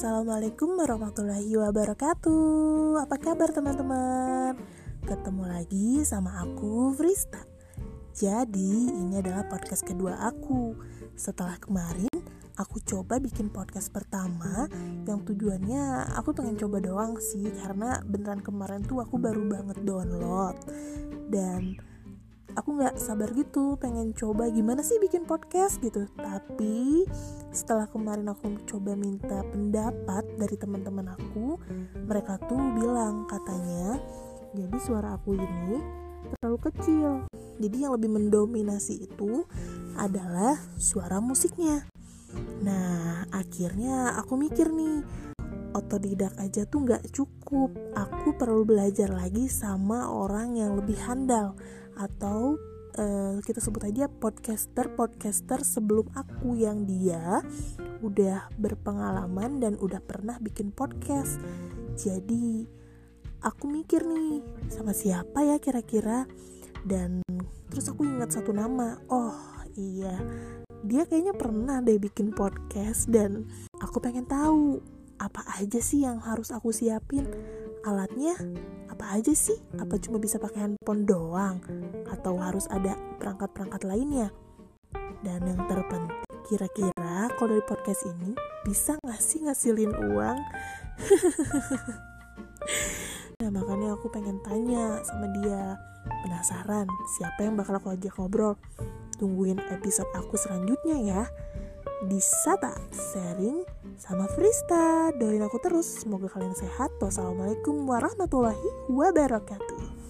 Assalamualaikum warahmatullahi wabarakatuh. Apa kabar teman-teman? Ketemu lagi sama aku Frista. Jadi ini adalah podcast kedua aku. Setelah kemarin aku coba bikin podcast pertama Yang tujuannya aku pengen coba doang sih Karena beneran kemarin tuh aku baru banget download. Dan aku nggak sabar gitu pengen coba gimana sih bikin podcast gitu. Tapi setelah kemarin aku coba minta pendapat dari teman-teman aku mereka tuh bilang katanya jadi suara aku ini terlalu kecil. Jadi yang lebih mendominasi itu adalah suara musiknya. Nah akhirnya aku mikir nih otodidak aja tuh nggak cukup. Aku perlu belajar lagi sama orang yang lebih handal atau uh, kita sebut aja podcaster podcaster sebelum aku yang dia udah berpengalaman dan udah pernah bikin podcast. Jadi aku mikir nih sama siapa ya kira-kira? Dan terus aku ingat satu nama. Oh iya. Dia kayaknya pernah deh bikin podcast dan aku pengen tahu apa aja sih yang harus aku siapin alatnya apa aja sih? Apa cuma bisa pakai handphone doang? Atau harus ada perangkat-perangkat lainnya? Dan yang terpenting, kira-kira kalau dari podcast ini bisa nggak sih ngasilin uang? nah makanya aku pengen tanya sama dia Penasaran siapa yang bakal aku ajak ngobrol Tungguin episode aku selanjutnya ya bisa tak sharing sama Frista. Doain aku terus, semoga kalian sehat. Wassalamualaikum warahmatullahi wabarakatuh.